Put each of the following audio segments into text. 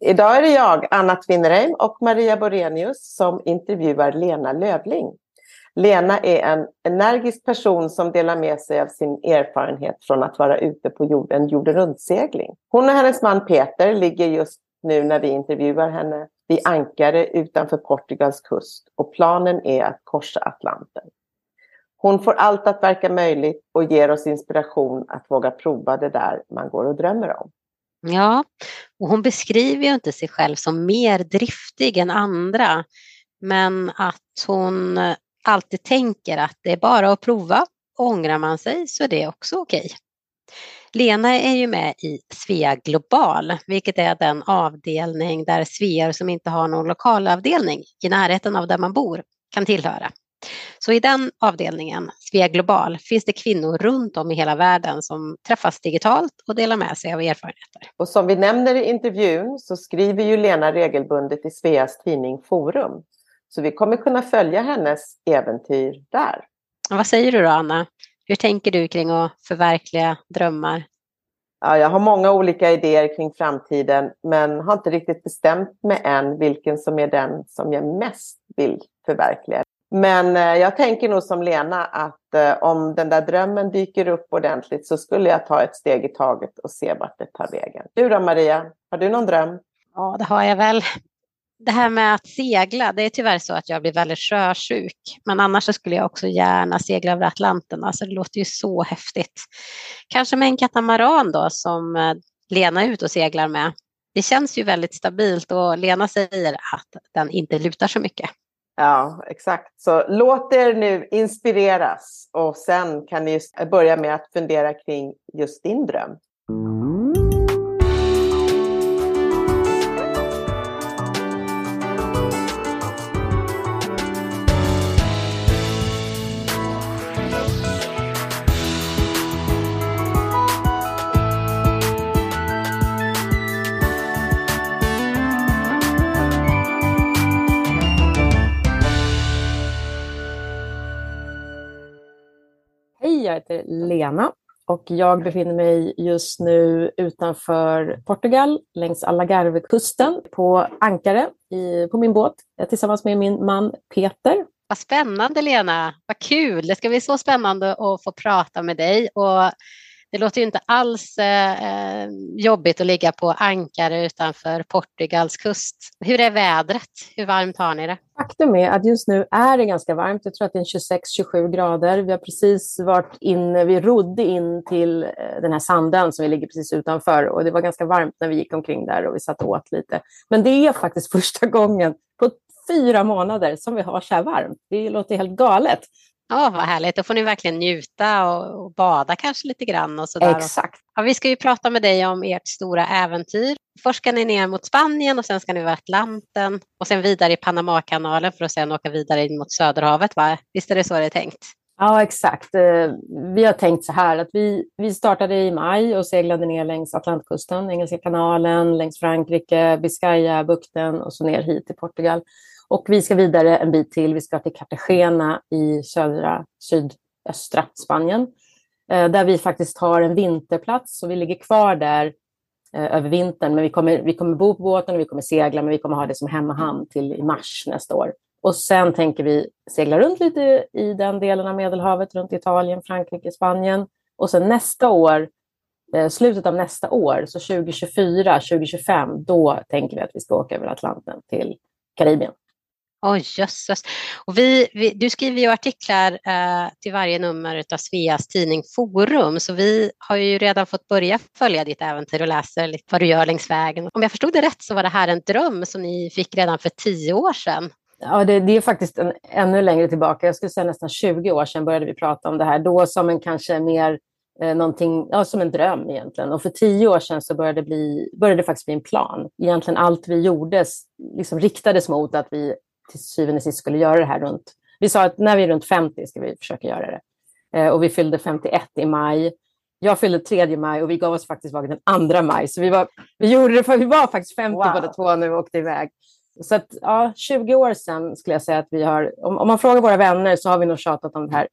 Idag är det jag, Anna Tvinnereim och Maria Borenius som intervjuar Lena Lövling. Lena är en energisk person som delar med sig av sin erfarenhet från att vara ute på jorden, jorden runt-segling. Hon och hennes man Peter ligger just nu när vi intervjuar henne vid ankare utanför Portugals kust och planen är att korsa Atlanten. Hon får allt att verka möjligt och ger oss inspiration att våga prova det där man går och drömmer om. Ja, och hon beskriver ju inte sig själv som mer driftig än andra, men att hon eh, alltid tänker att det är bara att prova. Ångrar man sig så är det också okej. Lena är ju med i Svea Global, vilket är den avdelning där svear som inte har någon lokalavdelning i närheten av där man bor kan tillhöra. Så i den avdelningen, Svea Global, finns det kvinnor runt om i hela världen som träffas digitalt och delar med sig av erfarenheter. Och som vi nämner i intervjun så skriver ju Lena regelbundet i Sveas tidning Forum. Så vi kommer kunna följa hennes äventyr där. Vad säger du då, Anna? Hur tänker du kring att förverkliga drömmar? Ja, jag har många olika idéer kring framtiden men har inte riktigt bestämt mig än vilken som är den som jag mest vill förverkliga. Men eh, jag tänker nog som Lena att eh, om den där drömmen dyker upp ordentligt så skulle jag ta ett steg i taget och se vart det tar vägen. Du då Maria, har du någon dröm? Ja, det har jag väl. Det här med att segla, det är tyvärr så att jag blir väldigt sjösjuk. Men annars så skulle jag också gärna segla över Atlanten. Alltså det låter ju så häftigt. Kanske med en katamaran då som eh, Lena är ute och seglar med. Det känns ju väldigt stabilt och Lena säger att den inte lutar så mycket. Ja, exakt. Så låt er nu inspireras och sen kan ni börja med att fundera kring just din dröm. Jag heter Lena och jag befinner mig just nu utanför Portugal längs Algarvekusten på ankare i, på min båt tillsammans med min man Peter. Vad spännande Lena, vad kul! Det ska bli så spännande att få prata med dig och det låter ju inte alls eh, eh jobbigt att ligga på ankare utanför Portugals kust. Hur är vädret? Hur varmt har ni det? Faktum är att just nu är det ganska varmt. Jag tror att det är 26-27 grader. Vi har precis varit inne, vi rodde in till eh, den här sanden som vi ligger precis utanför och det var ganska varmt när vi gick omkring där och vi satt och åt lite. Men det är faktiskt första gången på fyra månader som vi har så här varmt. Det låter helt galet. Ja, vad härligt. Då får ni verkligen njuta och, och bada kanske lite grann. Och sådär. Exakt. Ja, vi ska ju prata med dig om ert stora äventyr. Först ska ni ner mot Spanien och sen ska ni över Atlanten och sen vidare i Panamakanalen för att sen åka vidare in mot Söderhavet. Va? Visst är det så det är tänkt? Ja, exakt. Eh, vi har tänkt så här att vi, vi startade i maj och seglade ner längs Atlantkusten, Engelska kanalen, längs Frankrike, Biscayabukten och så ner hit till Portugal. Och vi ska vidare en bit till. Vi ska till Cartagena i södra, sydöstra Spanien. Eh, där vi faktiskt har en vinterplats, så vi ligger kvar där eh, över vintern. Men vi kommer, vi kommer bo på båten och vi kommer segla, men vi kommer ha det som hemmahamn till i mars nästa år. Och sen tänker vi segla runt lite i den delen av Medelhavet, runt Italien, Frankrike, Spanien. Och sen nästa år, eh, slutet av nästa år, så 2024, 2025, då tänker vi att vi ska åka över Atlanten till Karibien. Oj, jösses. Och vi, vi, du skriver ju artiklar eh, till varje nummer av Sveas tidning Forum, så vi har ju redan fått börja följa ditt äventyr och läsa lite vad du gör längs vägen. Om jag förstod det rätt så var det här en dröm som ni fick redan för tio år sedan. Ja, det, det är faktiskt en, ännu längre tillbaka. Jag skulle säga nästan 20 år sedan började vi prata om det här. Då som en kanske mer eh, någonting, ja, som en dröm egentligen. Och för tio år sedan så började, bli, började det faktiskt bli en plan. Egentligen allt vi gjorde liksom riktades mot att vi till syvende och sist skulle göra det här runt... Vi sa att när vi är runt 50 ska vi försöka göra det. Eh, och vi fyllde 51 i maj. Jag fyllde 3 maj och vi gav oss faktiskt iväg den 2 maj. Så vi var, vi gjorde det för vi var faktiskt 50 wow. båda två när vi åkte iväg. Så att, ja, 20 år sedan skulle jag säga att vi har... Om, om man frågar våra vänner så har vi nog tjatat om det här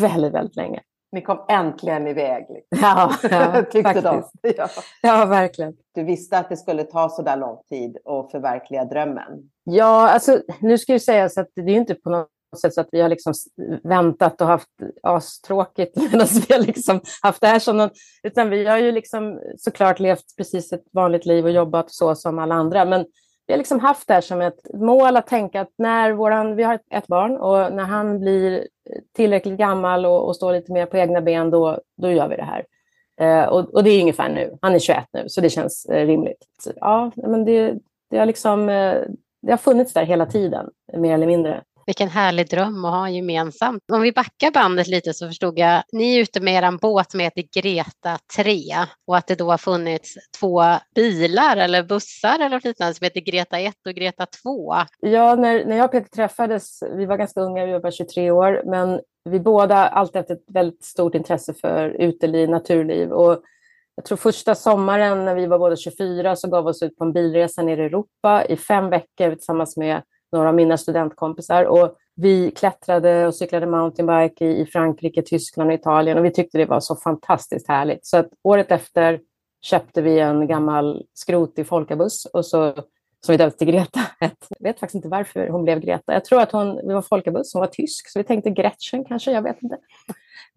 väldigt, väldigt länge. Ni kom äntligen iväg. Liksom. Ja, ja tyckte de. Ja. ja, verkligen. Du visste att det skulle ta så där lång tid att förverkliga drömmen. Ja, alltså nu ska ju sägas att det är inte på något sätt så att vi har liksom väntat och haft astråkigt medan vi har liksom haft det här som någon, utan vi har ju liksom såklart levt precis ett vanligt liv och jobbat så som alla andra. Men vi har liksom haft det här som ett mål att tänka att när våran, vi har ett barn och när han blir tillräckligt gammal och, och står lite mer på egna ben, då, då gör vi det här. Eh, och, och, det är ungefär nu. Han är 21 nu, så det känns eh, rimligt. Så, ja, men det, det, har liksom, eh, det har funnits där hela tiden, mer eller mindre. Vilken härlig dröm att ha gemensamt. Om vi backar bandet lite så förstod jag, ni är ute med er båt som heter Greta 3 och att det då har funnits två bilar eller bussar eller liknande som heter Greta 1 och Greta 2. Ja, när, när jag och Peter träffades, vi var ganska unga, vi var bara 23 år, men vi båda alltid haft ett väldigt stort intresse för uteliv, naturliv och jag tror första sommaren när vi var båda 24 så gav vi oss ut på en bilresa ner i Europa i fem veckor tillsammans med några av mina studentkompisar. Och vi klättrade och cyklade mountainbike i Frankrike, Tyskland och Italien och vi tyckte det var så fantastiskt härligt. Så att året efter köpte vi en gammal skrotig folkabuss och så, som vi döpte till Greta. Jag vet faktiskt inte varför hon blev Greta. Jag tror att hon, vi var folkabuss, hon var tysk, så vi tänkte Gretchen kanske, jag vet inte.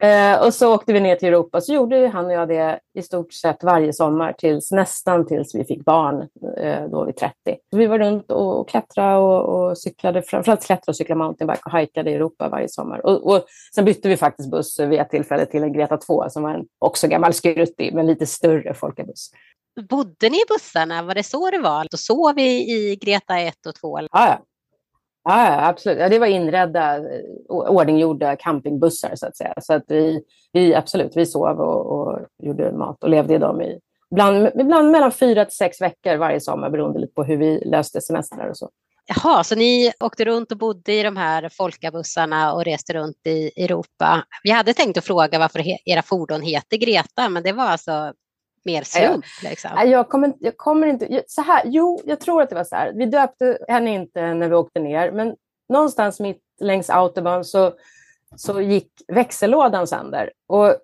Eh, och så åkte vi ner till Europa. Så gjorde han och jag det i stort sett varje sommar tills nästan tills vi fick barn, eh, då vi 30. Så vi var runt och, och klättrade och, och cyklade, framförallt klättrade och cyklade mountainbike och hajkade i Europa varje sommar. Och, och sen bytte vi faktiskt buss vid ett tillfälle till en Greta 2 som var en också gammal skruttig men lite större folkabuss. Bodde ni i bussarna? Var det så det var? Då sov vi i Greta 1 och 2? Ja, ja. Ja, absolut. Ja, det var inredda, eh, ordninggjorda campingbussar så att säga. Så att vi, vi absolut, vi sov och, och gjorde mat och levde i dem i ibland, ibland mellan fyra till sex veckor varje sommar beroende lite på hur vi löste semestrar och så. Jaha, så ni åkte runt och bodde i de här folkabussarna och reste runt i Europa. Vi hade tänkt att fråga varför era fordon heter Greta, men det var alltså mer slump? Liksom? Jag, kommer, jag kommer inte... Så här, jo, jag tror att det var så här. Vi döpte henne inte när vi åkte ner, men någonstans mitt längs autobahn så, så gick växellådan sönder. Och,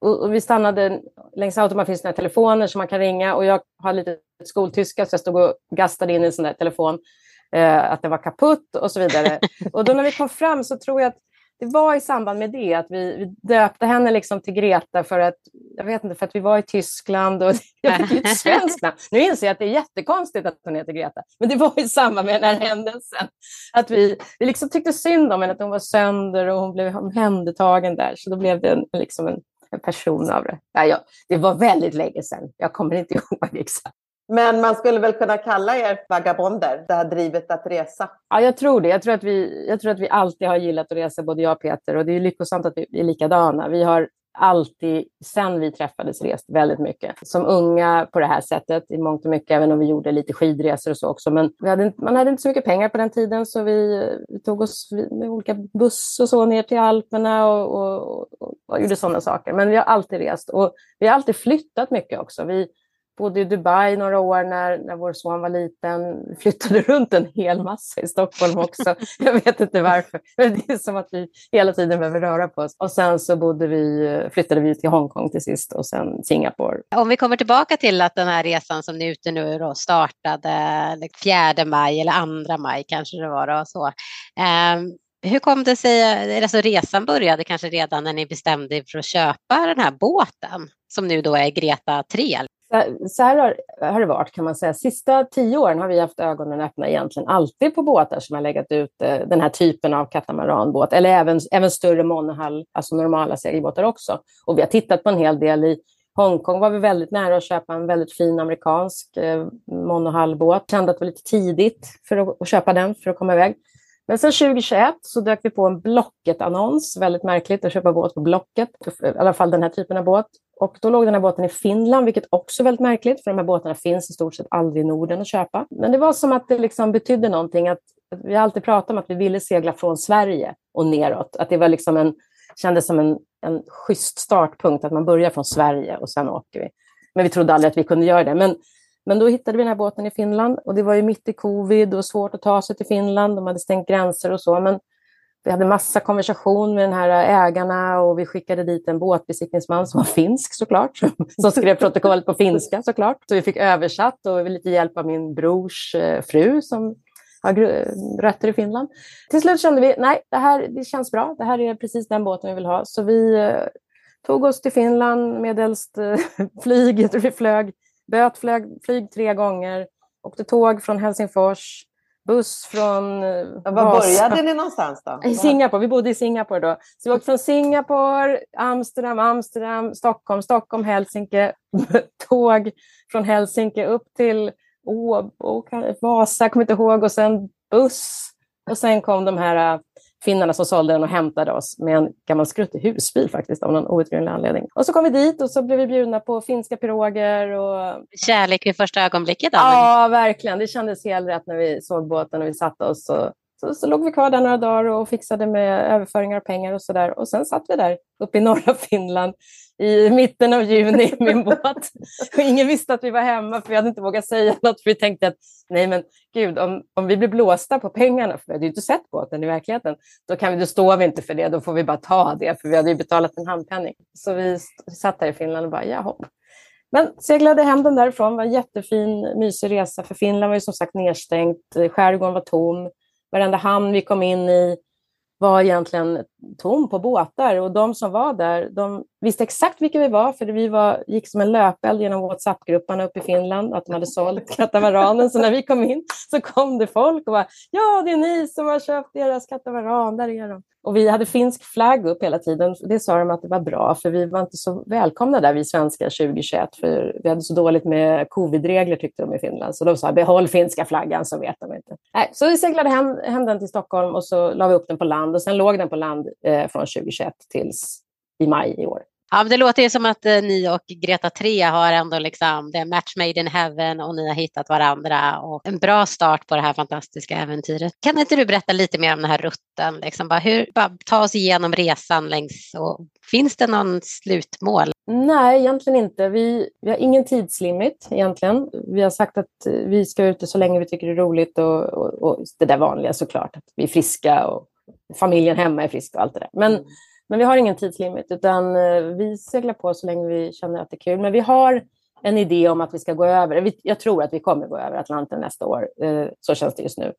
och, och vi stannade, längs autobahn finns det telefoner som man kan ringa och jag har lite skoltyska så jag stod och gastade in en sån där telefon. Eh, att den var kaputt och så vidare. och då när vi kom fram så tror jag att det var i samband med det att vi, vi döpte henne liksom till Greta för att, jag vet inte, för att vi var i Tyskland och jag fick ett svenskt namn. Nu inser jag att det är jättekonstigt att hon heter Greta, men det var i samband med den här händelsen. Att vi, vi liksom tyckte synd om henne, att hon var sönder och hon blev omhändertagen där, så då blev det en, liksom en, en person av det. Ja, ja, det var väldigt länge sedan, jag kommer inte ihåg exakt. Men man skulle väl kunna kalla er vagabonder, det här drivet att resa? Ja, jag tror det. Jag tror, att vi, jag tror att vi alltid har gillat att resa, både jag och Peter. Och det är lyckosamt att vi är likadana. Vi har alltid, sen vi träffades, rest väldigt mycket. Som unga på det här sättet, i mångt och mycket, även om vi gjorde lite skidresor och så också. Men hade, man hade inte så mycket pengar på den tiden, så vi, vi tog oss med olika buss och så ner till Alperna och, och, och, och gjorde sådana saker. Men vi har alltid rest och vi har alltid flyttat mycket också. Vi, bodde i Dubai några år när, när vår son var liten. Flyttade runt en hel massa i Stockholm också. Jag vet inte varför. Men det är som att vi hela tiden behöver röra på oss. Och sen så bodde vi, flyttade vi till Hongkong till sist och sen Singapore. Om vi kommer tillbaka till att den här resan som ni är ute nu då startade 4 maj eller 2 maj kanske det var då. Så. Um, hur kom det sig, alltså resan började kanske redan när ni bestämde er för att köpa den här båten som nu då är Greta 3? Så här har, har det varit kan man säga. Sista tio åren har vi haft ögonen öppna egentligen alltid på båtar som har legat ut eh, den här typen av katamaranbåt eller även, även större monohull, alltså normala segelbåtar också. Och vi har tittat på en hel del i Hongkong var vi väldigt nära att köpa en väldigt fin amerikansk eh, monohullbåt. Kände att det var lite tidigt för att, att köpa den för att komma iväg. Men sen 2021 så dök vi på en Blocket-annons. Väldigt märkligt att köpa båt på Blocket, i alla fall den här typen av båt. Och då låg den här båten i Finland, vilket också är väldigt märkligt, för de här båtarna finns i stort sett aldrig i Norden att köpa. Men det var som att det liksom betydde någonting, att, att vi alltid pratat om att vi ville segla från Sverige och neråt. Att det var liksom en, kändes som en, en schysst startpunkt, att man börjar från Sverige och sen åker vi. Men vi trodde aldrig att vi kunde göra det. Men, men då hittade vi den här båten i Finland och det var ju mitt i covid och svårt att ta sig till Finland. De hade stängt gränser och så. Men vi hade massa konversation med den här ägarna och vi skickade dit en båtbesiktningsman som var finsk såklart, som skrev protokollet på finska såklart. Så vi fick översatt och lite hjälp av min brors eh, fru som har rötter i Finland. Till slut kände vi, nej, det här det känns bra. Det här är precis den båten vi vill ha. Så vi eh, tog oss till Finland medelst eh, flyg. Vi flög, böt flög, flyg tre gånger, åkte tåg från Helsingfors, buss från eh, Var började ni någonstans då? I Singapore. Vi bodde i Singapore då. Så vi åkte från Singapore, Amsterdam, Amsterdam, Stockholm, Stockholm, Helsinki, tåg från Helsinki upp till Åbo, Vasa, jag kommer inte ihåg, och sen buss. Och sen kom de här äh, finnarna som sålde den och hämtade oss med en gammal skruttig husbil faktiskt av någon outgrundlig anledning. Och så kom vi dit och så blev vi bjudna på finska piroger. Och... Kärlek vid första ögonblicket? Då, ja, verkligen. Det kändes helt rätt när vi såg båten och vi satte oss. Och... Så, så låg vi kvar där några dagar och fixade med överföringar av pengar och sådär. Och sen satt vi där uppe i norra Finland i mitten av juni i min båt. Och ingen visste att vi var hemma för vi hade inte vågat säga något. För vi tänkte att nej men gud, om, om vi blir blåsta på pengarna, för vi hade ju inte sett båten i verkligheten, då, kan vi, då står vi inte för det, då får vi bara ta det, för vi hade ju betalat en handpenning. Så vi satt där i Finland och bara, jaha. Men seglade hem den därifrån, det var en jättefin, mysig resa, för Finland var ju som sagt nedstängt, skärgården var tom, varenda hamn vi kom in i var egentligen tom på båtar och de som var där, de visste exakt vilka vi var, för vi var, gick som en löpeld genom WhatsApp-grupperna uppe i Finland, att de hade sålt katamaranen. Så när vi kom in så kom det folk och bara ”Ja, det är ni som har köpt deras katamaran, där är de”. Och vi hade finsk flagg upp hela tiden. Det sa de att det var bra, för vi var inte så välkomna där, vi svenskar 2021, för vi hade så dåligt med covid-regler tyckte de i Finland. Så de sa behåll finska flaggan så vet de inte. Nej, så vi seglade hem, hem den till Stockholm och så la vi upp den på land och sen låg den på land eh, från 2021 tills i maj i år. Ja, det låter ju som att eh, ni och Greta 3 har ändå liksom, det är match made in heaven och ni har hittat varandra och en bra start på det här fantastiska äventyret. Kan inte du berätta lite mer om den här rutten? Liksom bara hur, bara ta oss igenom resan längs och finns det någon slutmål? Nej, egentligen inte. Vi, vi har ingen tidslimit egentligen. Vi har sagt att vi ska ute så länge vi tycker det är roligt och, och, och det där vanliga såklart, att vi är friska och familjen hemma är frisk och allt det där. Men mm men vi har ingen tidslimit, utan eh, vi seglar på så länge vi känner att det är kul. Men vi har en idé om att vi ska gå över. Jag tror att vi kommer gå över Atlanten nästa år. Eh, så känns det just nu.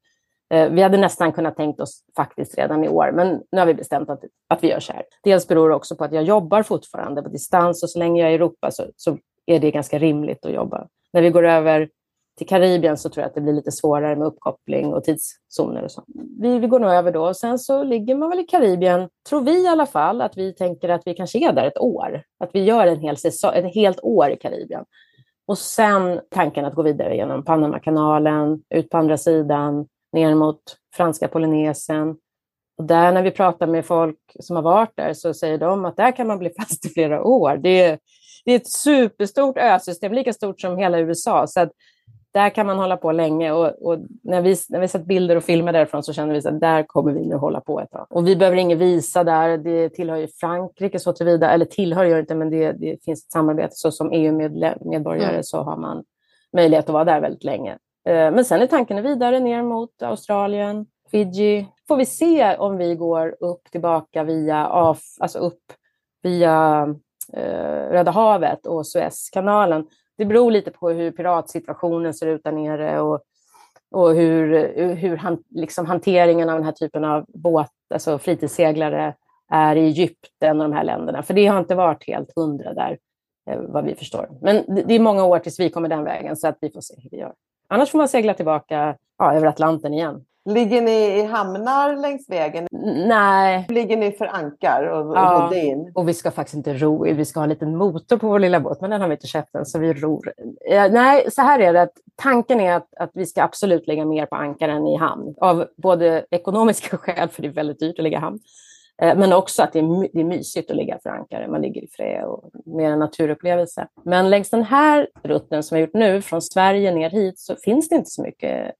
Eh, vi hade nästan kunnat tänkt oss faktiskt redan i år, men nu har vi bestämt att, att vi gör så här. Dels beror det också på att jag jobbar fortfarande på distans och så länge jag är i Europa så, så är det ganska rimligt att jobba. När vi går över till Karibien så tror jag att det blir lite svårare med uppkoppling och tidszoner och så. Vi, vi går nog över då sen så ligger man väl i Karibien, tror vi i alla fall, att vi tänker att vi kanske är där ett år. Att vi gör en hel säsong, ett helt år i Karibien. Och sen tanken att gå vidare genom Panamakanalen, ut på andra sidan, ner mot franska Polynesien. Och där när vi pratar med folk som har varit där så säger de att där kan man bli fast i flera år. Det är, det är ett superstort ösystem, lika stort som hela USA. Så att där kan man hålla på länge och, och, när, vi, när vi sett bilder och filmer därifrån så känner vi att där kommer vi nu hålla på ett tag. Och vi behöver ingen visa där, det tillhör ju Frankrike så tillvida, eller tillhör gör inte, men det, det finns ett samarbete. Så som EU-medborgare mm. så har man möjlighet att vara där väldigt länge. Eh, men sen är tanken vidare ner mot Australien, Fiji. Får vi se om vi går upp tillbaka via, alltså upp via eh, Röda havet och Suezkanalen det beror lite på hur piratsituationen ser ut där nere och, och hur, hur han, liksom hanteringen av den här typen av båt, alltså fritidsseglare är i Egypten och de här länderna. För det har inte varit helt hundra där, eh, vad vi förstår. Men det är många år tills vi kommer den vägen, så att vi får se hur vi gör. Annars får man segla tillbaka ja, över Atlanten igen. Ligger ni i hamnar längs vägen? Nej. Ligger ni för ankar och ja. in? Och vi ska faktiskt inte ro. Vi ska ha en liten motor på vår lilla båt, men den har vi inte köpt än, så vi ror. Nej, så här är det. Tanken är att, att vi ska absolut lägga mer på ankar än i hamn. Av både ekonomiska skäl, för det är väldigt dyrt att ligga i hamn, eh, men också att det är, det är mysigt att ligga för ankare. Man ligger i fred och mer en naturupplevelse. Men längs den här rutten som vi har gjort nu, från Sverige ner hit, så finns det inte så mycket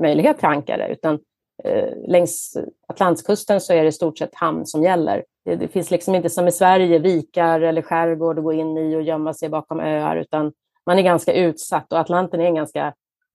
möjlighet till ankare, utan eh, längs Atlantkusten så är det i stort sett hamn som gäller. Det, det, finns liksom inte som i Sverige vikar eller skärgård att gå in i och gömma sig bakom öar, utan man är ganska utsatt och Atlanten är en ganska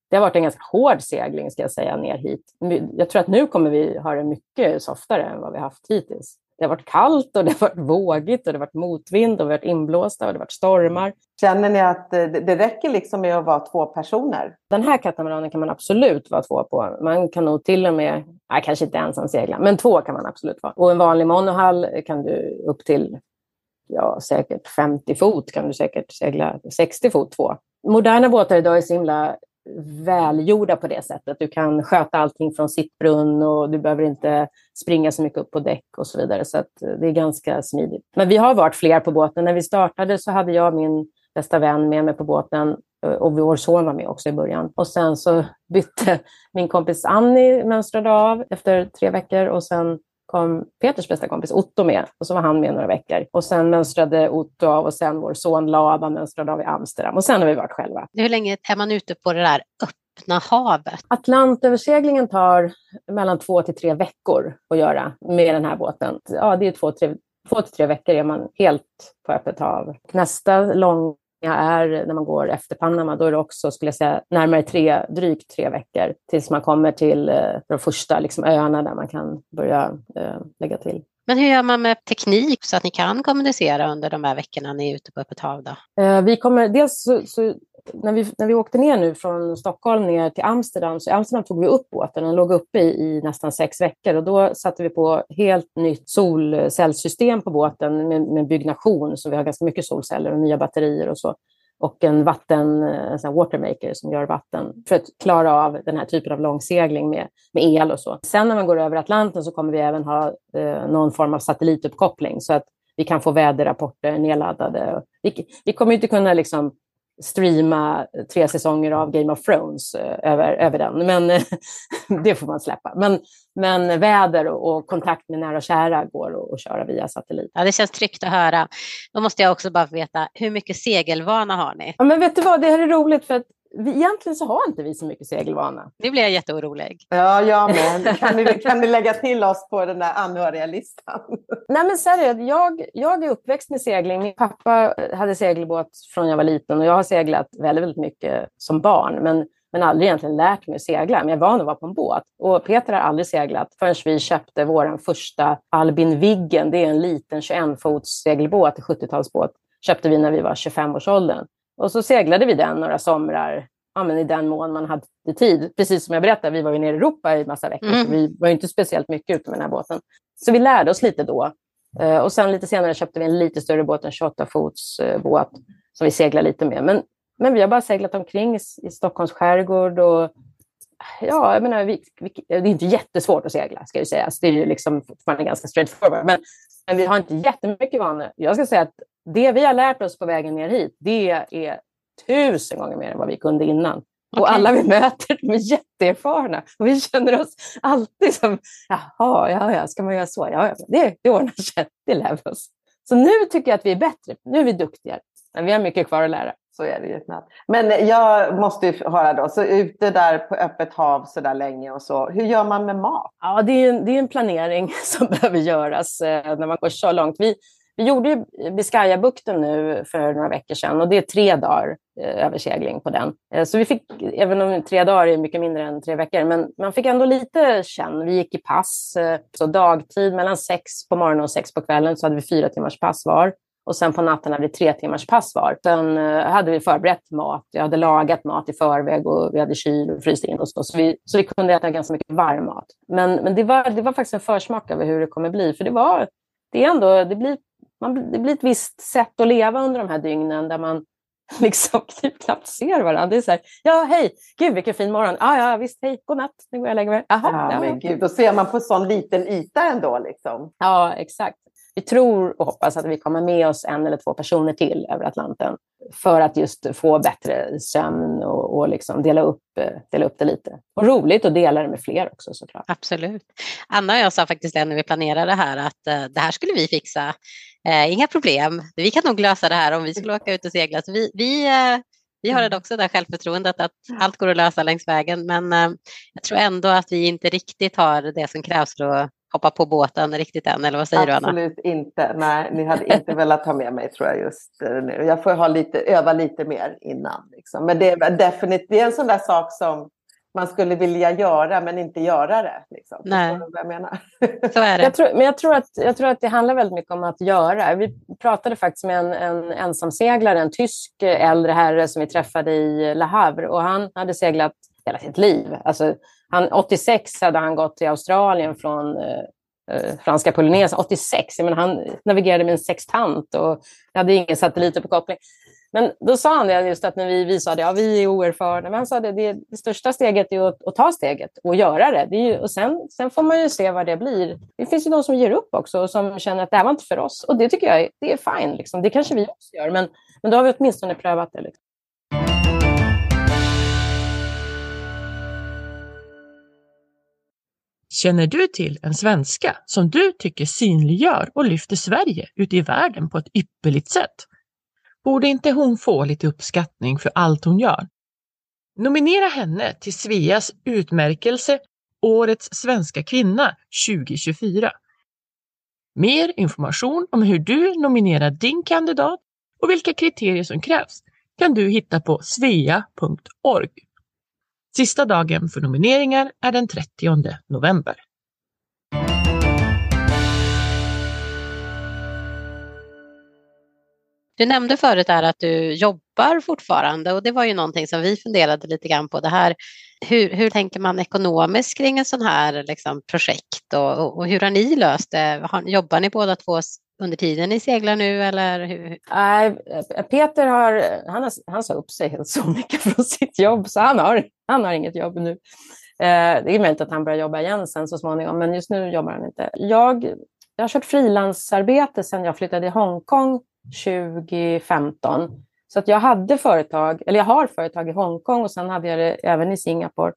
det har varit en ganska hård segling ska jag säga ner hit. Jag tror att nu kommer vi ha det mycket softare än vad vi haft hittills. Det har varit kallt och det har varit vågigt och det har varit motvind och vi har varit inblåsta och det har varit stormar. Känner ni att det räcker liksom med att vara två personer? Den här katamaranen kan man absolut vara två på. Man kan nog till och med, nej, kanske inte ensam segla, men två kan man absolut vara. Och en vanlig monohull kan du upp till ja, säkert 50 fot kan du säkert segla 60 fot två. Moderna båtar idag är så himla välgjorda på det sättet. Du kan sköta allting från sittbrunn och du behöver inte springa så mycket upp på däck och så vidare. Så eh, det är ganska smidigt. Men vi har varit fler på båten. När vi startade så hade jag min bästa vän med mig på båten eh, och vår son var med också i början. Och sen så bytte min kompis Annie mönstrade av efter tre veckor och sen kom Peters bästa kompis Otto med och så var han med några veckor. Och sen mönstrade Otto av och sen vår son Laban mönstrade av i Amsterdam och sen har vi varit själva. Hur länge är man ute på det där öppna havet? Atlantöverseglingen tar mellan två till tre veckor att göra med den här båten. Ja, det är två, tre, två till tre veckor är man helt på öppet hav. Nästa lång är när man går efter Panama, då är det också, skulle jag säga, närmare tre, drygt tre veckor tills man kommer till eh, de första liksom, öarna där man kan börja eh, lägga till. Men hur gör man med teknik så att ni kan kommunicera under de här veckorna ni är ute på öppet hav? Då? Eh, vi kommer, dels så, så, när, vi, när vi åkte ner nu från Stockholm ner till Amsterdam, så i Amsterdam tog vi upp båten. Den låg uppe i, i nästan sex veckor och då satte vi på helt nytt solcellssystem på båten med, med byggnation, så vi har ganska mycket solceller och nya batterier och så och en vatten, eh, en sån watermaker som gör vatten för att klara av den här typen av långsegling med, med el och så. Sen när man går över Atlanten så kommer vi även ha eh, någon form av satellituppkoppling så att vi kan få väderrapporter nedladdade. Vi, vi kommer inte kunna liksom streama tre säsonger av Game of Thrones eh, över, över den, men det får man släppa. Men, men väder och, och kontakt med nära och kära går att köra via satellit. Ja, det känns tryggt att höra. Då måste jag också bara veta, hur mycket segelvana har ni? Ja, men vet du vad, det här är roligt för att vi, egentligen så har inte vi så mycket segelvana. Nu blir jag jätteorolig. Ja, jag med. Kan ni, kan ni lägga till oss på den där anhöriga-listan? Nej, men seriöst, jag, jag är uppväxt med segling. Min pappa hade segelbåt från jag var liten och jag har seglat väldigt, väldigt mycket som barn. Men, men aldrig egentligen lärt mig att segla. Men jag var van att vara på en båt. Och Peter har aldrig seglat förrän vi köpte vår första Albin Viggen. Det är en liten 21-fots segelbåt, 70-talsbåt. Köpte vi när vi var 25-årsåldern. Och så seglade vi den några somrar, ja, men i den mån man hade tid. Precis som jag berättade, vi var ju nere i Europa i massa veckor, mm. så vi var inte speciellt mycket ute med den här båten. Så vi lärde oss lite då. Eh, och sen lite senare köpte vi en lite större båt, en 28-fots eh, båt, som vi seglar lite med. Men, men vi har bara seglat omkring i, Stockholms skärgård och Ja, jag menar, vi, vi, det är inte jättesvårt att segla, ska ju sägas. Det är ju liksom fortfarande ganska straightforward. Men, men vi har inte jättemycket vana. Jag ska säga att det vi har lärt oss på vägen ner hit, det är tusen gånger mer än vad vi kunde innan. Okay. Och alla vi möter de är jätteerfarna och vi känner oss alltid som, jaha, ja, ja, ska man göra så? Ja, ja det, det ordnar sig, det lär vi oss. Så nu tycker jag att vi är bättre, nu är vi duktigare. Men vi har mycket kvar att lära. Så är det ju. Men jag måste ju höra då, så ute där på öppet hav så där länge och så, hur gör man med mat? Ja, det är en, det är en planering som behöver göras eh, när man går så långt. Vi, vi gjorde Biscayabukten nu för några veckor sedan och det är tre dagar eh, översegling på den. Eh, så vi fick, även om tre dagar är mycket mindre än tre veckor, men man fick ändå lite känn. Vi gick i pass, eh, så dagtid mellan sex på morgonen och sex på kvällen så hade vi fyra timmars pass var. Och sen på natten hade vi tre timmars pass var. Sen hade vi förberett mat. Jag hade lagat mat i förväg och vi hade kyl och fryst in och så. Så vi, så vi kunde äta ganska mycket varm mat. Men, men det, var, det var faktiskt en försmak över hur det kommer bli. För det var, det är ändå, det blir man, det blir ett visst sätt att leva under de här dygnen där man liksom typ knappt ser varandra. Det är så här, ja hej, gud vilken fin morgon. Ah, ja visst, hej, godnatt, nu går jag och lägger mig. Jaha, ja, ja. men gud, då ser man på sån liten yta ändå. Liksom. Ja, exakt vi tror och hoppas att vi kommer med oss en eller två personer till över Atlanten för att just få bättre sömn och, och liksom dela, upp, dela upp det lite. Och roligt att dela det med fler också såklart. Absolut. Anna och jag sa faktiskt det när vi planerade det här att uh, det här skulle vi fixa. Uh, inga problem, vi kan nog lösa det här om vi skulle åka ut och segla. Så vi, vi uh, vi har mm. också det självförtroendet att allt går att lösa längs vägen men jag tror ändå att vi inte riktigt har det som krävs för att hoppat på båten riktigt än, eller vad säger Absolut du Anna? Absolut inte. Nej, ni hade inte velat ha med mig tror jag just eh, nu. Jag får ha lite, öva lite mer innan. Liksom. Men det är definitivt det är en sån där sak som man skulle vilja göra men inte göra det. Liksom. Nej. Vad jag menar? Så är det. Jag tror, men jag tror, att, jag tror att det handlar väldigt mycket om att göra. Vi pratade faktiskt med en, en ensamseglare, en tysk äldre herre som vi träffade i Le Havre och han hade seglat hela sitt liv. Alltså, han, 86 hade han gått till Australien från eh, eh franska Polynesien. 86, jag menar, han navigerade med en sextant och hade ingen satelliter på koppling. Men då sa han det just att när vi, visade att ja, vi är oerfarna, men han sa det, det, det största steget är att, att, ta steget och göra det. det ju, och sen, sen får man ju se vad det blir. Det finns ju de som ger upp också och som känner att det här var inte för oss. Och det tycker jag det är fine. Liksom. Det kanske vi också gör, men, men då har vi åtminstone prövat det. Liksom. Känner du till en svenska som du tycker synliggör och lyfter Sverige ute i världen på ett ypperligt sätt? Borde inte hon få lite uppskattning för allt hon gör? Nominera henne till Sveas utmärkelse Årets svenska kvinna 2024. Mer information om hur du nominerar din kandidat och vilka kriterier som krävs kan du hitta på svea.org. Sista dagen för nomineringar är den 30 november. Du nämnde förut där att du jobbar fortfarande och det var ju någonting som vi funderade lite grann på. Det här, hur, hur tänker man ekonomiskt kring en sån här liksom, projekt och, och, hur har ni löst det? Har, jobbar ni båda två under tiden ni seglar nu eller? Hur? Nej, Peter har, han, har, han sa upp sig helt så mycket från sitt jobb så han har, han har inget jobb nu. Eh, det är möjligt att han börjar jobba igen sen så småningom, men just nu jobbar han inte. Jag, jag har kört frilansarbete sedan jag flyttade till Hongkong 2015. Så att jag hade företag, eller jag har företag i Hongkong och sen hade jag det även i Singapore.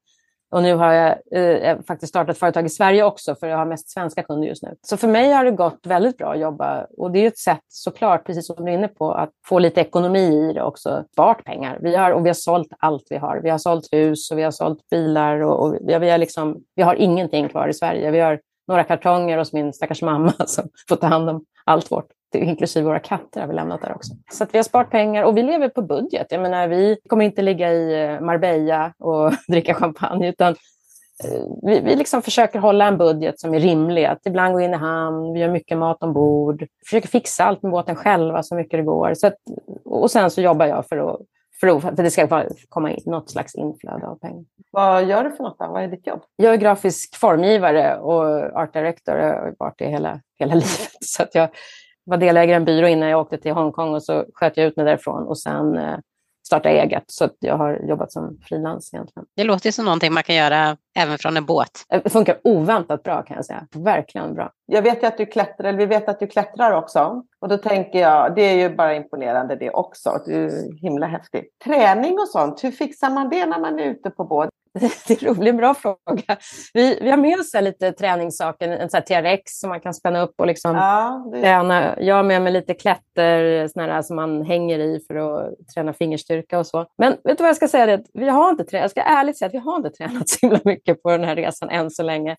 Och nu har jag eh, faktiskt startat företag i Sverige också, för jag har mest svenska kunder just nu. Så för mig har det gått väldigt bra att jobba. Och det är ett sätt såklart, precis som du är inne på, att få lite ekonomi i det också. Spart pengar. Vi har, och vi har sålt allt vi har. Vi har sålt hus och vi har sålt bilar och, och vi, har, vi, har liksom, vi har ingenting kvar i Sverige. Vi har några kartonger hos min stackars mamma som får ta hand om allt vårt inklusive våra katter har vi lämnat där också. Så vi har sparat pengar och vi lever på budget. Jag menar, vi kommer inte ligga i eh, Marbella och dricka champagne, utan eh, vi, vi liksom försöker hålla en budget som är rimlig. Att ibland gå in i hamn, vi gör mycket mat ombord, försöker fixa allt med båten själva så mycket det går. Så att, och sen så jobbar jag för att för, att, för att det ska komma in något slags inflöde av pengar. Vad gör du för något? Då? Vad är ditt jobb? Jag är grafisk formgivare och art director. Jag har varit det hela, hela livet. Så att jag var delägare i en byrå innan jag åkte till Hongkong och så sköt jag ut mig därifrån och sen eh, starta eget. Så jag har jobbat som frilans egentligen. Det låter som någonting man kan göra även från en båt. Eh, det funkar oväntat bra kan jag säga. Verkligen bra. Jag vet ju att du klättrar, eller vi vet att du klättrar också. Och då tänker jag, det är ju bara imponerande det också. Du är himla häftig. Träning och sånt, hur fixar man det när man är ute på båt? Det är en bra fråga. Vi, vi har med oss lite träningssaker, en sån TRX som man kan spänna upp och liksom ja, det... träna. Jag har med mig lite klätter såna här, som man hänger i för att träna fingerstyrka och så. Men vet du vad jag ska säga? Det? Vi har inte tränat, jag ska ärligt säga att vi har inte tränat så himla mycket på den här resan än så länge.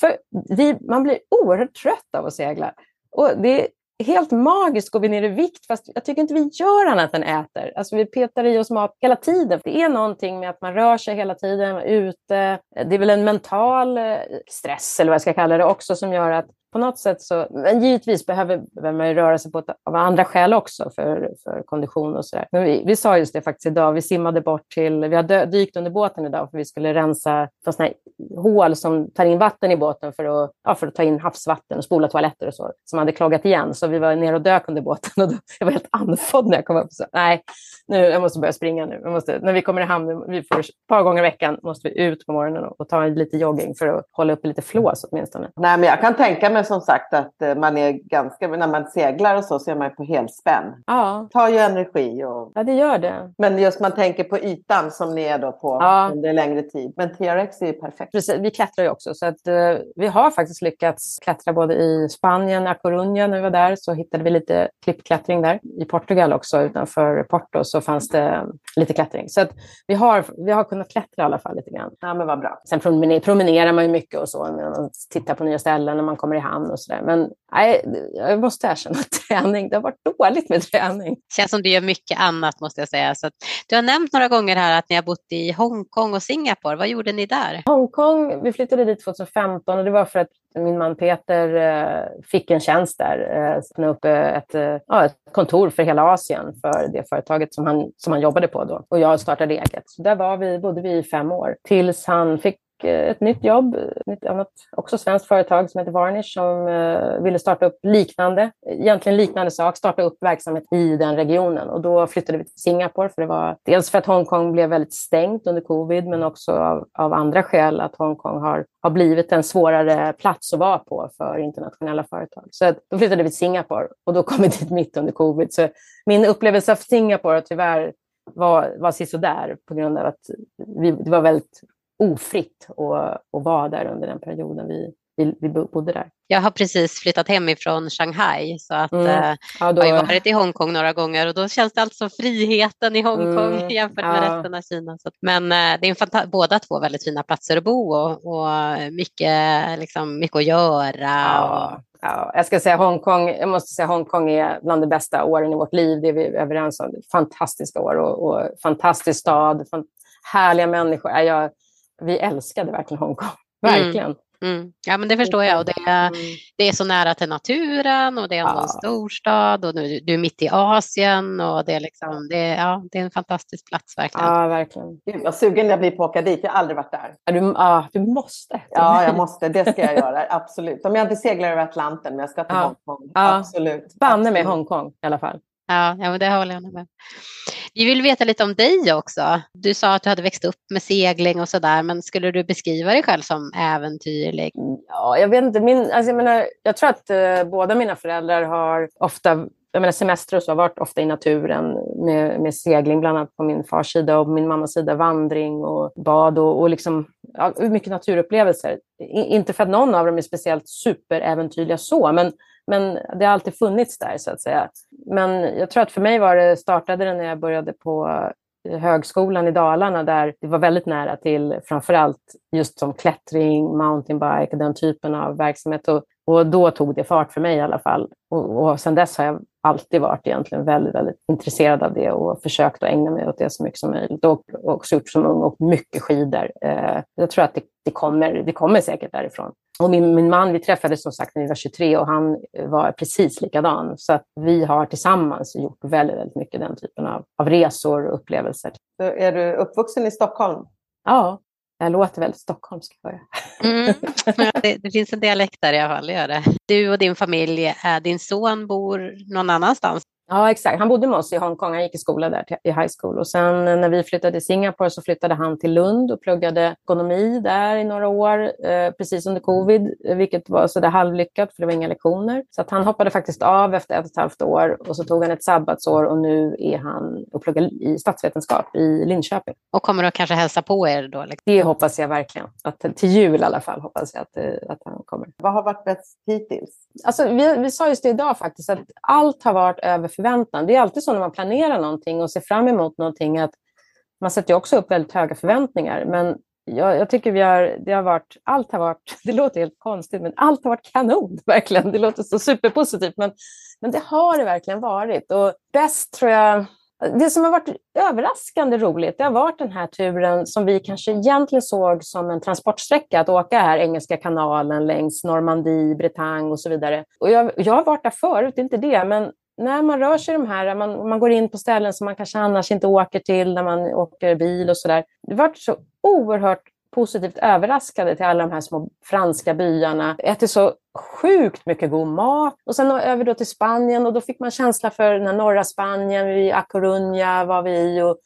För vi, man blir oerhört trött av att segla. Och det helt magiskt går vi ner i vikt, fast jag tycker inte vi gör annat än äter. Alltså vi petar i oss mat hela tiden. Det är någonting med att man rör sig hela tiden, är ute. Det är väl en mental eh, stress, eller vad jag ska kalla det, också som gör att på något sätt så, men givetvis behöver man ju röra sig på ett, av andra skäl också för, för kondition och sådär. Men vi, vi sa just det faktiskt idag, vi simmade bort till, vi har dykt under båten idag för vi skulle rensa för sådana hål som tar in vatten i båten för att, ja, för att ta in havsvatten och spola toaletter och så, som hade klagat igen. Så vi var nere och dök under båten och då, jag var helt andfådd när jag kom upp. Så, nej, nu, jag måste börja springa nu. Jag måste, när vi kommer i hamn, vi får, ett par gånger i veckan måste vi ut på morgonen och, och ta lite jogging för att hålla upp lite flås åtminstone. Nej, men jag kan tänka mig man som sagt att eh, man är ganska, när man seglar och så, så är man på helspänn. Ja. tar ju energi. Och, ja, det gör det. men just man tänker på ytan som ni är då på Ja. under längre tid. Men TRX är ju perfekt. Precis, vi klättrar ju också, så att, eh, vi har faktiskt lyckats klättra både i Spanien, A Coruña när vi var där, så hittade vi lite klippklättring där. I Portugal också, utanför Porto, så fanns det lite klättring. Så att vi, har, vi har kunnat klättra i alla fall lite grann. Ja, men vad bra. Sen promener, promenerar man ju mycket och så, när man tittar på nya ställen när man kommer i hamn och sådär. Men nej, jag måste erkänna att träning, det har varit dåligt med träning. Känns som du gör mycket annat måste jag säga. Så du har nämnt några gånger här att ni har bott i Hongkong och Singapore. Vad gjorde ni där? Hongkong, vi flyttade dit 2015 och det var för att min man Peter eh, fick en tjänst där, eh, öppna upp eh, ett, ja, ett kontor för hela Asien för det företaget som han, som han jobbade på då. Och jag startade eget. Så där var vi, bodde vi i fem år tills han fick Eh, ett nytt jobb, ett annat, också svenskt företag som heter Varnish som eh, ville starta upp liknande, egentligen liknande sak, starta upp verksamhet i den regionen. Och då flyttade vi till Singapore för det var dels för att Hongkong blev väldigt stängt under covid men också av, av andra skäl att Hongkong har, har blivit en svårare plats att vara på för internationella företag. Så att då flyttade vi till Singapore och då kom vi dit mitt under covid. Så min upplevelse av Singapore tyvärr var, var sisådär på grund av att vi, det var väldigt ofritt att, att vara där under den perioden vi, vi, vi bodde där. Jag har precis flyttat hemifrån Shanghai så att Mm. eh, Ja, då, jag har varit i Hongkong några gånger och då känns det alltså friheten i Hongkong Mm, jämfört med ja. resten av Kina. Så, men eh, det är båda två väldigt fina platser att bo och, och mycket, liksom, mycket att göra. ja, ja, jag ska säga Hongkong, jag måste säga Hongkong är bland de bästa åren i vårt liv, det är vi överens om. Fantastiska år och, och fantastisk stad, fan, härliga människor. Ja, jag, vi älskade verkligen Hongkong, Mm. verkligen. Mm. Ja, men det förstår jag. Och det, är, Mm. det är så nära till naturen och det är ändå Ja. en storstad och du, du är mitt i Asien och det är, liksom, det, är- ja, det är en fantastisk plats verkligen. Ja, verkligen. Gud, vad sugen jag blir på att åka dit. Jag har aldrig varit där. Ja, du, ja, du måste. Ja, jag måste. Det ska jag göra. Absolut. Om jag inte seglar över Atlanten, men jag ska till Ja. Hongkong. Ja. Absolut. Banne med. Hongkong i alla fall. Ja, ja men det håller jag med. Vi vill veta lite om dig också. Du sa att du hade växt upp med segling och sådär, men skulle du beskriva dig själv som äventyrlig? Mm, ja, jag vet inte. Min, alltså jag, menar, jag tror att eh, båda mina föräldrar har ofta jag menar, semester och så har varit ofta i naturen med, med segling, bland annat på min fars sida och på min mammas sida vandring och bad och, och liksom, ja, mycket naturupplevelser. I, inte för att någon av dem är speciellt superäventyrliga så, men, men det har alltid funnits där så att säga. Men jag tror att för mig var det, startade det när jag började på eh, högskolan i Dalarna där det var väldigt nära till framförallt just som klättring, mountainbike, den typen av verksamhet. Och, och då tog det fart för mig i alla fall. Och, och sedan dess har jag alltid varit egentligen väldigt, väldigt intresserad av det och försökt att ägna mig åt det så mycket som möjligt. Och och också gjort som ung och mycket skidor. Eh, jag tror att det, det, kommer, det kommer säkert därifrån. Och min, min man, vi träffades som sagt när vi var 23 och han var precis likadan. Så att vi har tillsammans gjort väldigt, väldigt mycket den typen av, av resor och upplevelser. Så är du uppvuxen i Stockholm? Ja, jag låter väldigt stockholmsk. Mm. Det, det finns en dialekt där i alla fall, det gör det. Du och din familj, din son bor någon annanstans? Ja, exakt. Han bodde med oss i Hongkong. Han gick i skola där, i high school. Och sen när vi flyttade till Singapore så flyttade han till Lund och pluggade ekonomi där i några år, eh, precis under covid, eh, vilket var sådär halvlyckat för det var inga lektioner. Så att han hoppade faktiskt av efter ett och ett halvt år och så tog han ett sabbatsår och nu är han och pluggar i statsvetenskap i Linköping. Och kommer att kanske hälsa på er då? Liksom. Det hoppas jag verkligen. Att, till jul i alla fall hoppas jag att, eh, att han kommer. Vad har varit bäst hittills? Alltså, vi, vi sa just det idag faktiskt, att allt har varit över förväntan. Det är alltid så när man planerar någonting och ser fram emot någonting att man sätter också upp väldigt höga förväntningar. Men jag, jag tycker vi har, det har varit, allt har varit, det låter helt konstigt, men allt har varit kanon, verkligen. Det låter så superpositivt, men, men det har det verkligen varit. Och bäst tror jag, det som har varit överraskande roligt, det har varit den här turen som vi kanske egentligen såg som en transportsträcka, att åka här Engelska kanalen längs Normandie, Bretagne och så vidare. Och jag, jag har varit där förut, inte det, men när man rör sig i de här, man, man går in på ställen som man kanske annars inte åker till när man åker bil och sådär. Det har så oerhört positivt överraskade till alla de här små franska byarna. Äter så sjukt mycket god mat. Och sen över då till Spanien och då fick man känsla för den här norra Spanien. I A Coruña var vi i och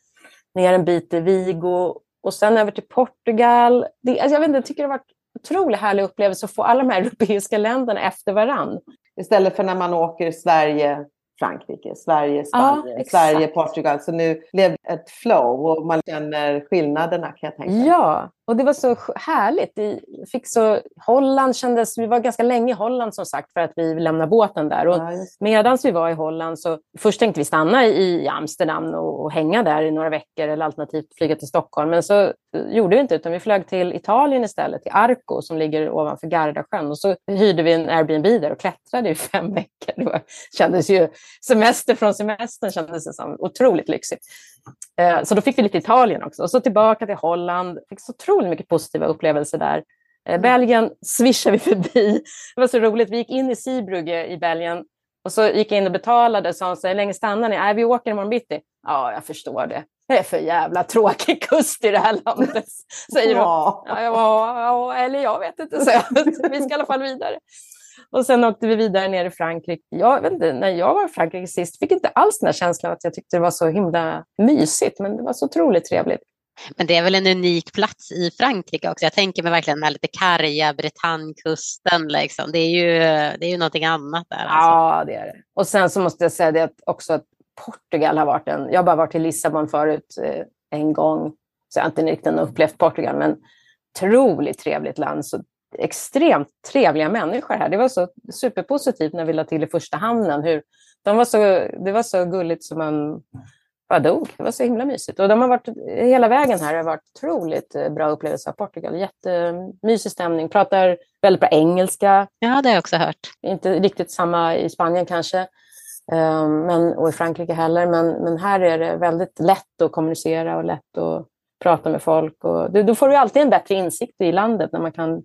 ner en bit i Vigo. Och sen över till Portugal. Det, alltså jag, vet inte, jag tycker det har varit otroligt härlig upplevelse att få alla de här europeiska länderna efter varann. Istället för när man åker Sverige, Frankrike, Sverige, Spanien, Ja, Sverige. Portugal. Så nu blev det ett flow och man känner skillnaderna kan jag tänka. Ja, och det var så härligt. Vi fick så, Holland kändes, vi var ganska länge i Holland som sagt för att vi lämnade båten där. Och Medan vi var i Holland så först tänkte vi stanna i Amsterdam och, och hänga där i några veckor eller alternativt flyga till Stockholm. Men så eh, gjorde vi inte utan vi flög till Italien istället, till Arco som ligger ovanför Gardasjön. Och så hyrde vi en Airbnb där och klättrade i fem veckor. Det var, kändes ju, semester från semestern kändes det som otroligt lyxigt. Eh, Så då fick vi lite Italien också. Och så tillbaka till Holland. Fick så otroligt mycket positiva upplevelser där. Eh, Belgien swishade vi förbi. Det var så roligt. Vi gick in i Zeebrugge i Belgien och så gick jag in och betalade sa så här, hur länge stannar ni? Nej, vi åker imorgon bitti. Ja, jag förstår det. Det är för jävla tråkig kust i det här landet, säger de. Ja. Jag var, ja, eller jag vet inte, så jag. vi ska i alla fall vidare. Och sen åkte vi vidare ner i Frankrike. Jag vet inte, när jag var i Frankrike sist fick inte alls den här känslan att jag tyckte det var så himla mysigt, men det var så otroligt trevligt. Men det är väl en unik plats i Frankrike också. Jag tänker mig verkligen den här lite karga Bretagnekusten. Liksom. Det, är ju, det är ju någonting annat där. Alltså. Ja, det är det. Och sen så måste jag säga det att också att Portugal har varit en... Jag har bara varit i Lissabon förut eh, en gång, så jag har inte riktigt upplevt Portugal, men otroligt trevligt land. Så extremt trevliga människor här. Det var så superpositivt när vi la till i första hamnen. Hur, de var så, det var så gulligt som man bara dog. Det var så himla mysigt. Och de har varit, hela vägen här har varit otroligt eh, bra upplevelse av Portugal. Jättemysig stämning. Pratar väldigt bra engelska. Ja, det har jag också hört. Inte riktigt samma i Spanien kanske. eh, Men, och i Frankrike heller. Men, men här är det väldigt lätt att kommunicera och lätt att prata med folk. Och, då- då får du alltid en bättre insikt i landet när man kan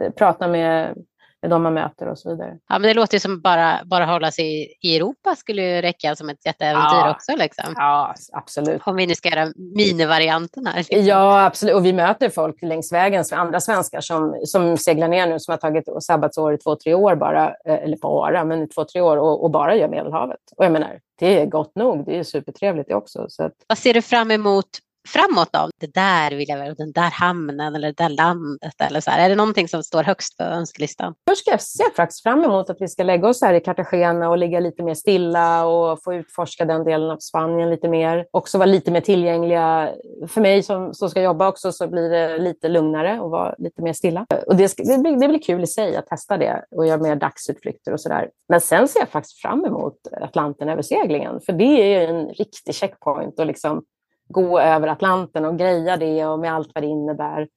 eh, prata med, med de man möter och så vidare. Ja, men det låter ju som bara, bara hålla sig i Europa skulle ju räcka som ett jätteäventyr Ja. också. Liksom. Ja, absolut. Om vi nu ska göra minivarianten här. Liksom. Ja, absolut. Och vi möter folk längs vägen, andra svenskar som, som seglar ner nu, som har tagit sabbatsår i två, tre år bara, eh, eller bara, men i två, tre år och, och bara gör Medelhavet. Och jag menar, det är gott nog. Det är supertrevligt det också. Så att, Vad ser du fram emot framåt av Det där vill jag väl, den där hamnen eller det där landet eller så här. Är det någonting som står högst på önskelistan? Först ska jag se faktiskt fram emot att vi ska lägga oss här i Cartagena och ligga lite mer stilla och få utforska den delen av Spanien lite mer. Också vara lite mer tillgängliga. För mig som, som ska jobba också så blir det lite lugnare och vara lite mer stilla. Och det, ska, det, blir, det blir kul i sig att testa det och göra mer dagsutflykter och sådär. Men sen ser jag faktiskt fram emot Atlantenöverseglingen. För det är ju en riktig checkpoint och liksom gå över Atlanten och greja det och med allt vad det innebär.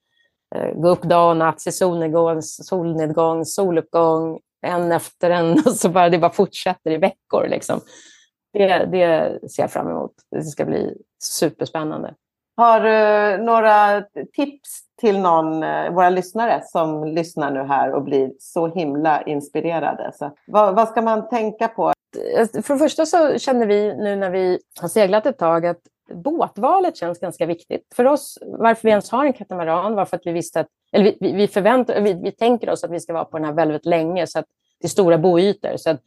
Eh, Gå upp dag och natt, se solnedgång, solnedgång, soluppgång, en efter en. Och så bara, det bara fortsätter i veckor. Liksom. Det, det ser jag fram emot. Det ska bli superspännande. Har du några tips till någon, eh, våra lyssnare som lyssnar nu här och blir så himla inspirerade? Så, vad, vad ska man tänka på? För det första så känner vi nu när vi har seglat ett tag att båtvalet känns ganska viktigt. För oss, varför vi ens har en katamaran var för att vi visste att, eller vi, vi, vi förväntar, vi, vi tänker oss att vi ska vara på den här väldigt länge, så att det är stora boytor. Så att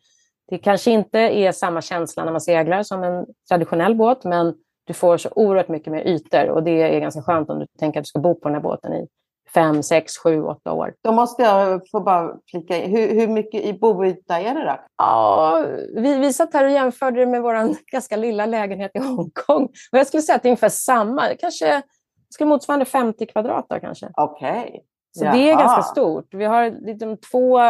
det kanske inte är samma känsla när man seglar som en traditionell båt, men du får så oerhört mycket mer ytor och det är ganska skönt om du tänker att du ska bo på den här båten i fem, sex, sju, åtta år. Då måste jag få bara flika in. Hur, hur mycket i boyta är det då? Ja, vi, vi satt här och jämförde det med vår ganska lilla lägenhet i Hongkong. Och jag skulle säga att det är ungefär samma. Kanske skulle motsvara 50 kvadrat då, kanske. Okej. Så det är Jaha. ganska stort. Vi har liksom två,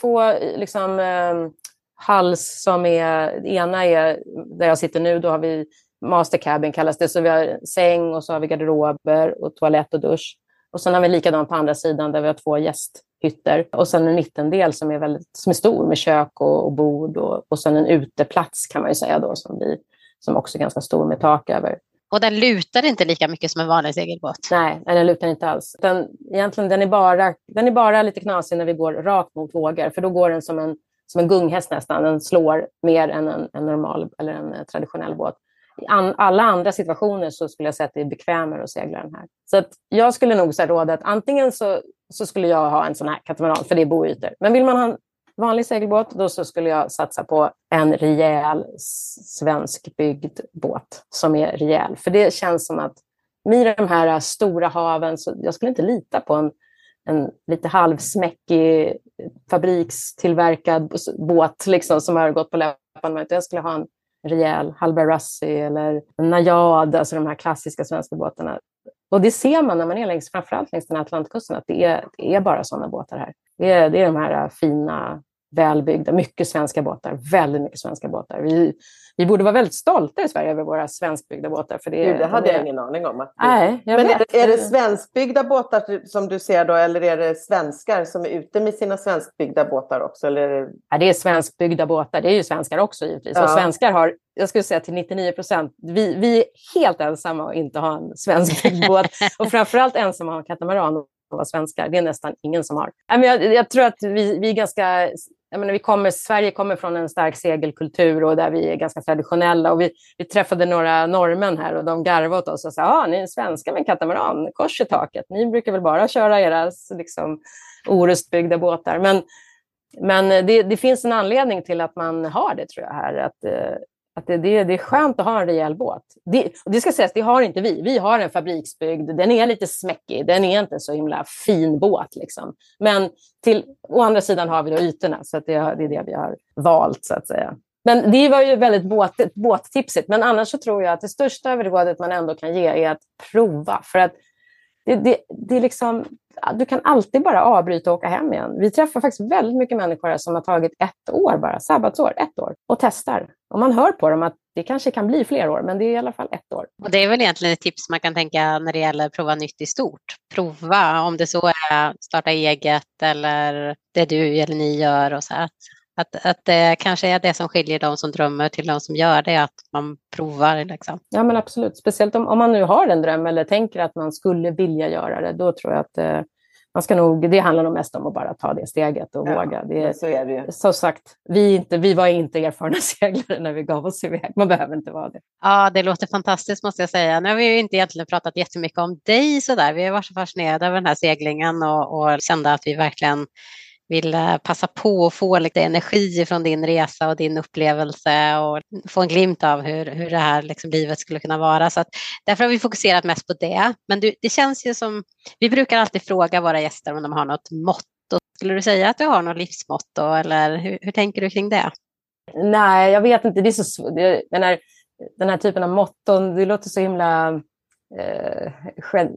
två liksom, eh, hals som är... Ena är där jag sitter nu. Då har vi master cabin kallas det. Så vi har säng och så har vi garderober och toalett och dusch. Och sen har vi likadant på andra sidan där vi har två gästhytter. Och sen en mittendel som är, väldigt, som är stor med kök och, och bord. Och, och sen en uteplats kan man ju säga då som, blir, som också är ganska stor med tak över. Och den lutar inte lika mycket som en vanlig segelbåt. Nej, den lutar inte alls. Den, egentligen, den, är bara, den är bara lite knasig när vi går rakt mot vågor. För då går den som en, som en gunghäst nästan. Den slår mer än en, en normal eller en traditionell båt. I an, alla andra situationer så skulle jag säga att det är bekvämare att segla den här. Så att jag skulle nog så råda att antingen så, så skulle jag ha en sån här katamaran, för det är boytor. Men vill man ha en vanlig segelbåt, då så skulle jag satsa på en rejäl svenskbyggd båt som är rejäl. För det känns som att i de här stora haven, så jag skulle inte lita på en en lite halvsmäckig fabrikstillverkad båt liksom, som har gått på läpparna. Jag skulle ha en rejäl Hallberg Russie eller Najad, alltså de här klassiska svenska båtarna. Och det ser man när man är längs, framförallt längs den här Atlantkusten, att det är, det är bara sådana båtar här. Det är, det är de här äh, fina, välbyggda, mycket svenska båtar, väldigt mycket svenska båtar. Vi, vi borde vara väldigt stolta i Sverige över våra svenskbyggda båtar. För det, Gud, det hade det, jag ingen aning om. Att nej, Men vet. är det svenskbyggda båtar som du ser då eller är det svenskar som är ute med sina svenskbyggda båtar också? Eller är det... Ja, det är svenskbyggda båtar. Det är ju svenskar också givetvis. Ja. Och svenskar har, jag skulle säga till 99 procent, vi, vi är helt ensamma att inte ha en svenskbyggd båt. Och framförallt ensamma att ha en katamaran och vara svenskar. Det är nästan ingen som har. Jag, jag tror att vi, vi är ganska jag menar, vi kommer, Sverige kommer från en stark segelkultur och där vi är ganska traditionella. Och vi, vi träffade några norrmän här och de garvade åt oss och sa ah, ni är svenskar med katamaran, kors i taket. Ni brukar väl bara köra era liksom, orustbyggda båtar. Men, men det, det, finns en anledning till att man har det tror jag här. Att, eh, att det, det, det är skönt att ha en rejäl båt. Det, det ska sägas, det har inte vi. Vi har en fabriksbyggd, den är lite smäckig, den är inte så himla fin båt. Liksom. Men till, å andra sidan har vi då ytorna, så att det, det är det vi har valt. så att säga. Men det var ju väldigt båt, båttipsigt. Men annars så tror jag att det största rådet man ändå kan ge är att prova. För att det, det, det är liksom, du kan alltid bara avbryta och åka hem igen. Vi träffar faktiskt väldigt mycket människor som har tagit ett år bara, sabbatsår, ett år, och testar. Och man hör på dem att det kanske kan bli fler år, men det är i alla fall ett år. Och det är väl egentligen ett tips man kan tänka när det gäller att prova nytt i stort. Prova om det så är starta eget eller det du eller ni gör och så. Att att, att det kanske är det som skiljer de som drömmer till de som gör det, att man provar. Liksom. Ja, men absolut. Speciellt om, om man nu har en dröm eller tänker att man skulle vilja göra det, då tror jag att eh, man ska nog, det handlar nog mest om att bara ta det steget och ja, våga. Det, så är det ju. Som sagt, vi, inte, vi var inte erfarna seglare när vi gav oss iväg. Man behöver inte vara det. Ja, det låter fantastiskt måste jag säga. Nu har vi ju inte egentligen pratat jättemycket om dig sådär. Vi har varit så fascinerade över den här seglingen och, och kände att vi verkligen vill eh, passa på att få lite energi från din resa och din upplevelse och få en glimt av hur, hur det här liksom livet skulle kunna vara. Så att därför har vi fokuserat mest på det. Men du, det känns ju som, vi brukar alltid fråga våra gäster om de har något motto. Skulle du säga att du har något livsmotto eller hur, hur tänker du kring det? Nej, jag vet inte. Det är så, det, den, här, den här typen av motton, det låter så himla eh, gen,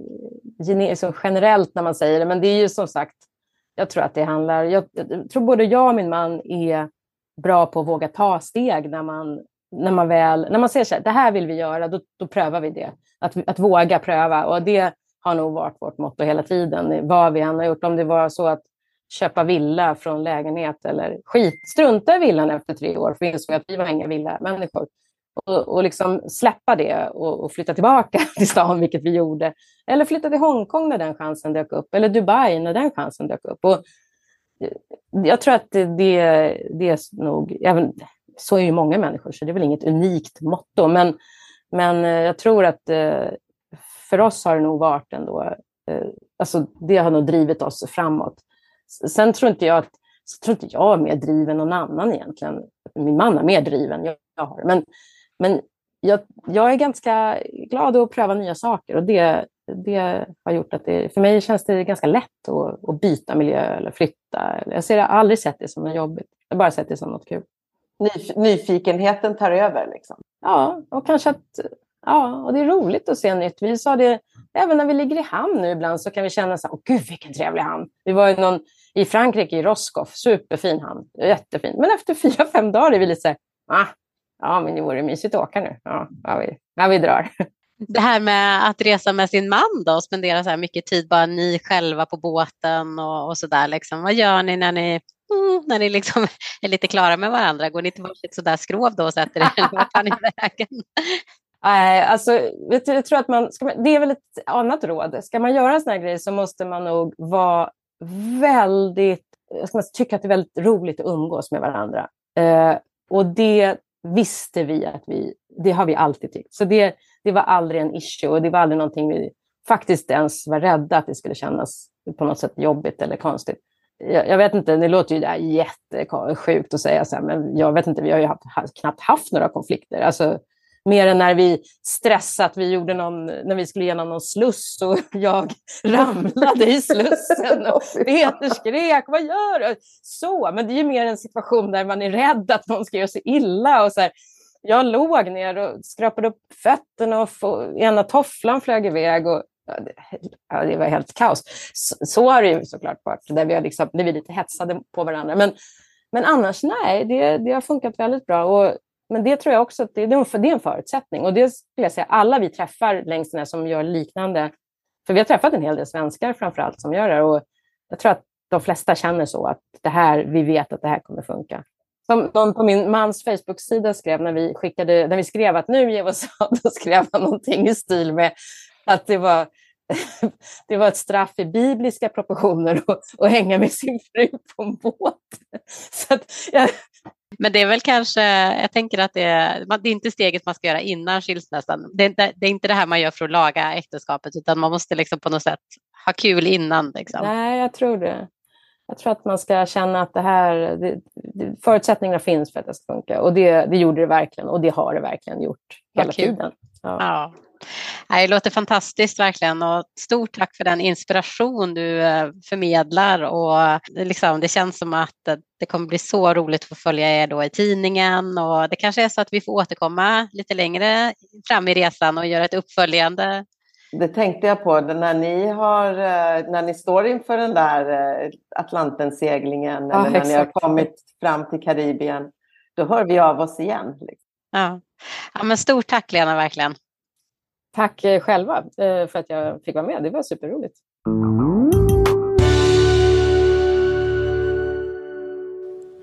generellt när man säger det, men det är ju som sagt jag tror att det handlar... Jag, jag, tror både jag och min man är bra på att våga ta steg när man, när man väl... När man ser så här, det här vill vi göra, då, då prövar vi det. Att, att våga pröva. Och det har nog varit vårt motto hela tiden, vad vi än har gjort. Om det var så att köpa villa från lägenhet eller skit, strunta i villan efter tre år, för vi insåg att vi var inga villamänniskor och, och liksom släppa det och, och, flytta tillbaka till stan, vilket vi gjorde. Eller flytta till Hongkong när den chansen dök upp, eller Dubai när den chansen dök upp. Och eh, jag tror att det, det, är nog, även, så är ju många människor, så det är väl inget unikt motto. Men, men eh, jag tror att eh, för oss har det nog varit ändå, alltså det har nog drivit oss framåt. Sen tror inte jag att så tror inte jag är mer driven än någon annan egentligen. Min man är mer driven, jag, jag har. Men, men jag, jag är ganska glad att pröva nya saker och det, det har gjort att det, för mig känns det ganska lätt att, att byta miljö eller flytta. Jag ser jag har aldrig sett det som något jobbigt. Jag har bara sett det som något kul. nyfikenheten tar över liksom? Ja, och kanske att Ja, och det är roligt att se nytt. Vi sa det, även när vi ligger i hamn nu ibland så kan vi känna så här, åh gud vilken trevlig hamn. Vi var i, någon, i Frankrike, i Roscoff, superfin hamn, jättefin. Men efter fyra, fem dagar är vi lite så här, ah, Ja, men det vore mysigt att åka nu. Ja, ja, vi, ja, vi drar. Det här med att resa med sin man då och spendera så här mycket tid bara ni själva på båten och, och så där. Liksom. Vad gör ni när ni, mm, när ni liksom är lite klara med varandra? Går ni till varsitt sådär skrov då och sätter er? Vart tar ni vägen? Alltså, jag tror att man, man, det är väl ett annat råd. Ska man göra en sån här grej så måste man nog vara väldigt, ska tycka att det är väldigt roligt att umgås med varandra. Eh, och det visste vi att vi, det har vi alltid tyckt. Så det, det var aldrig en issue och det var aldrig någonting vi faktiskt ens var rädda att det skulle kännas på något sätt jobbigt eller konstigt. Jag, jag vet inte, det låter ju där jättesjukt att säga så här, men jag vet inte, vi har ju haft, knappt haft några konflikter. Alltså, Mer än när vi stressat, vi gjorde någon, när vi skulle igenom någon sluss och jag ramlade i slussen och Peter skrek, vad gör du? Så, men det är ju mer en situation där man är rädd att någon ska göra sig illa. Och så här, jag låg ner och skrapade upp fötterna och få, ena tofflan flög iväg. Och, ja, det var helt kaos. Så, så har det ju såklart varit, där vi, har liksom, där vi lite hetsade på varandra. Men, men annars, nej, det, det har funkat väldigt bra. Och, men det tror jag också att det, det är en förutsättning. Och det skulle jag säga, alla vi träffar längs den här som gör liknande, för vi har träffat en hel del svenskar framför allt som gör det. Och jag tror att de flesta känner så, att det här, vi vet att det här kommer funka. Som någon på min mans Facebook-sida skrev när vi, skickade, när vi skrev att nu ger vi oss av, då skrev han någonting i stil med att det var, det var ett straff i bibliska proportioner att hänga med sin fru på en båt. Så jag... Men det är väl kanske, jag tänker att det är, det är inte steget man ska göra innan skilsmässan. Det är, inte, det är inte det här man gör för att laga äktenskapet, utan man måste liksom på något sätt ha kul innan. Liksom. Nej, jag tror det. Jag tror att man ska känna att det här, det, förutsättningarna finns för att det ska funka. Och det, det gjorde det verkligen och det har det verkligen gjort hela tiden. Ja. ja. Det låter fantastiskt verkligen och stort tack för den inspiration du eh, förmedlar och liksom, det känns som att det kommer bli så roligt att få följa er då i tidningen och det kanske är så att vi får återkomma lite längre fram i resan och göra ett uppföljande det tänkte jag på när ni, har, eh, när ni står inför den där eh, Atlantenseglingen ja, eller när exakt. ni har kommit fram till Karibien. Då hör vi av oss igen. Liksom. Ja. ja, men stort tack Lena verkligen. Tack eh, själva eh, för att jag fick vara med. Det var superroligt.